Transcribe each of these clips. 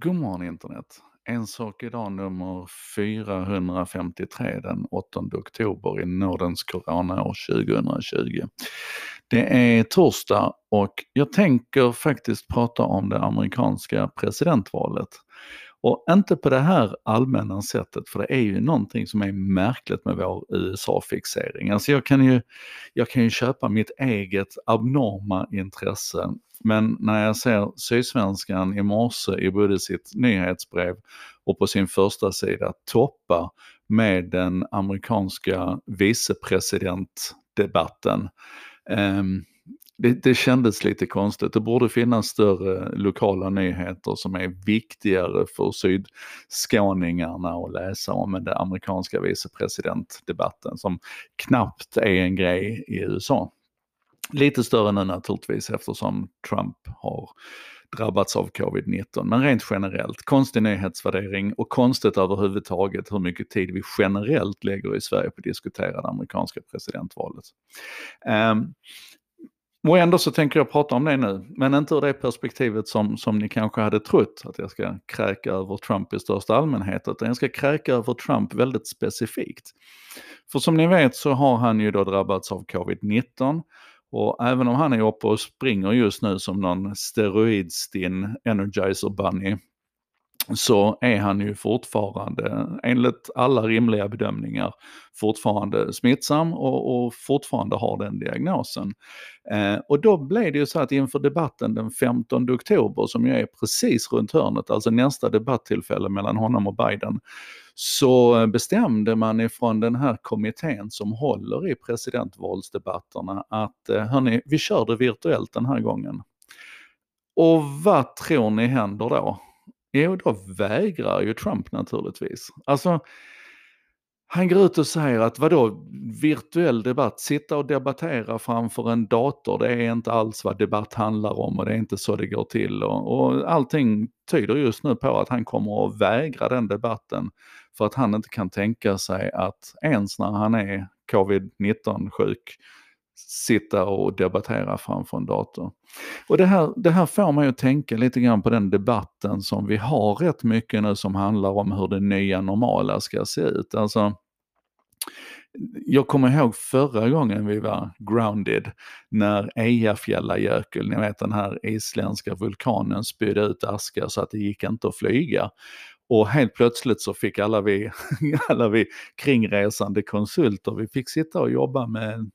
God morgon internet! En sak idag nummer 453 den 8 oktober i nådens coronaår 2020. Det är torsdag och jag tänker faktiskt prata om det amerikanska presidentvalet. Och inte på det här allmänna sättet, för det är ju någonting som är märkligt med vår USA-fixering. Alltså jag kan, ju, jag kan ju köpa mitt eget abnorma intresse, men när jag ser Sydsvenskan i morse i både sitt nyhetsbrev och på sin första sida toppa med den amerikanska vicepresidentdebatten, um, det, det kändes lite konstigt. Det borde finnas större lokala nyheter som är viktigare för sydskåningarna att läsa om än den amerikanska vicepresidentdebatten som knappt är en grej i USA. Lite större nu naturligtvis eftersom Trump har drabbats av covid-19. Men rent generellt, konstig nyhetsvärdering och konstigt överhuvudtaget hur mycket tid vi generellt lägger i Sverige på att diskutera det amerikanska presidentvalet. Um, och ändå så tänker jag prata om det nu, men inte ur det perspektivet som, som ni kanske hade trott, att jag ska kräka över Trump i största allmänhet, utan jag ska kräka över Trump väldigt specifikt. För som ni vet så har han ju då drabbats av covid-19 och även om han är uppe och springer just nu som någon steroidstinn energizer bunny så är han ju fortfarande, enligt alla rimliga bedömningar, fortfarande smittsam och, och fortfarande har den diagnosen. Eh, och då blev det ju så att inför debatten den 15 oktober, som ju är precis runt hörnet, alltså nästa debattillfälle mellan honom och Biden, så bestämde man ifrån den här kommittén som håller i presidentvalsdebatterna att eh, hörni, vi kör det virtuellt den här gången. Och vad tror ni händer då? Jo, då vägrar ju Trump naturligtvis. Alltså, han går ut och säger att vadå, virtuell debatt, sitta och debattera framför en dator, det är inte alls vad debatt handlar om och det är inte så det går till. Och, och allting tyder just nu på att han kommer att vägra den debatten för att han inte kan tänka sig att ens när han är covid-19 sjuk sitta och debattera framför en dator. Och det här, det här får mig att tänka lite grann på den debatten som vi har rätt mycket nu som handlar om hur det nya normala ska se ut. Alltså, jag kommer ihåg förra gången vi var grounded när Eyjafjallajökull, ni vet den här isländska vulkanen spydde ut aska så att det gick inte att flyga. Och helt plötsligt så fick alla vi, alla vi kringresande konsulter, vi fick sitta och jobba med med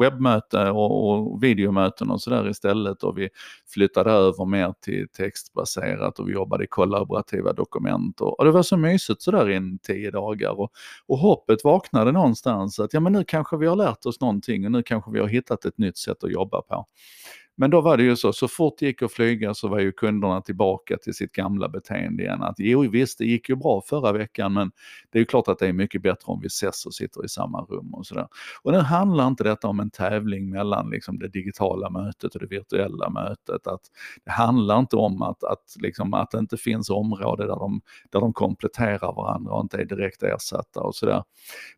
webbmöte och, och videomöten och sådär istället. Och vi flyttade över mer till textbaserat och vi jobbade i kollaborativa dokument. Och, och det var så mysigt sådär i tio dagar. Och, och hoppet vaknade någonstans att ja men nu kanske vi har lärt oss någonting och nu kanske vi har hittat ett nytt sätt att jobba på. Men då var det ju så, så fort det gick att flyga så var ju kunderna tillbaka till sitt gamla beteende igen. Att jo visst, det gick ju bra förra veckan men det är ju klart att det är mycket bättre om vi ses och sitter i samma rum och sådär. Och nu handlar inte detta om en tävling mellan liksom det digitala mötet och det virtuella mötet. Att det handlar inte om att, att, liksom, att det inte finns områden där de, där de kompletterar varandra och inte är direkt ersatta och sådär.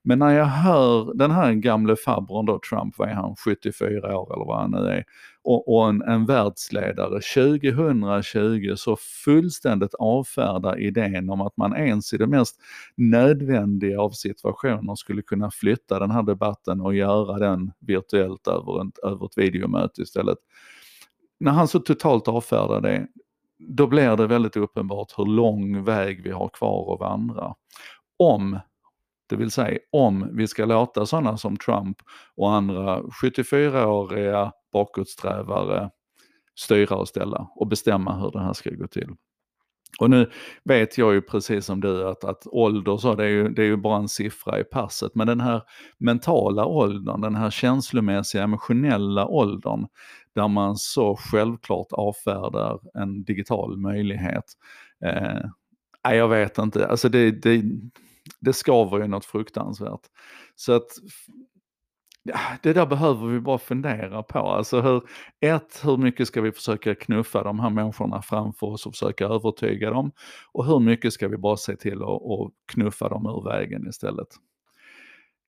Men när jag hör den här gamle farbrorn då, Trump, vad är han, 74 år eller vad han nu är, och, och en, en världsledare 2020 så fullständigt avfärdar idén om att man ens i det mest nödvändiga av situationer skulle kunna flytta den här debatten och göra den virtuellt över, en, över ett videomöte istället. När han så totalt avfärdar det, då blir det väldigt uppenbart hur lång väg vi har kvar att vandra. Om det vill säga om vi ska låta sådana som Trump och andra 74-åriga bakåtsträvare styra och ställa och bestämma hur det här ska gå till. Och nu vet jag ju precis som du att, att ålder så, det är, ju, det är ju bara en siffra i passet, men den här mentala åldern, den här känslomässiga, emotionella åldern, där man så självklart avfärdar en digital möjlighet. Eh, jag vet inte, alltså det, det, det skaver ju något fruktansvärt. Så att det där behöver vi bara fundera på. Alltså hur, ett, hur mycket ska vi försöka knuffa de här människorna framför oss och försöka övertyga dem? Och hur mycket ska vi bara se till att, att knuffa dem ur vägen istället?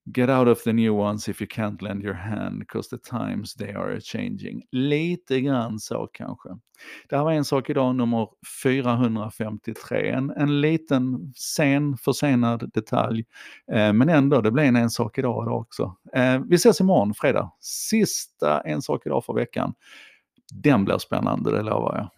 Get out of the new ones if you can't lend your hand, because the times they are changing. Lite grann så kanske. Det här var en sak idag, nummer 453. En, en liten sen, försenad detalj. Eh, men ändå, det blir en en sak idag, idag också. Eh, vi ses imorgon, fredag. Sista en sak idag för veckan. Den blir spännande, det lovar jag.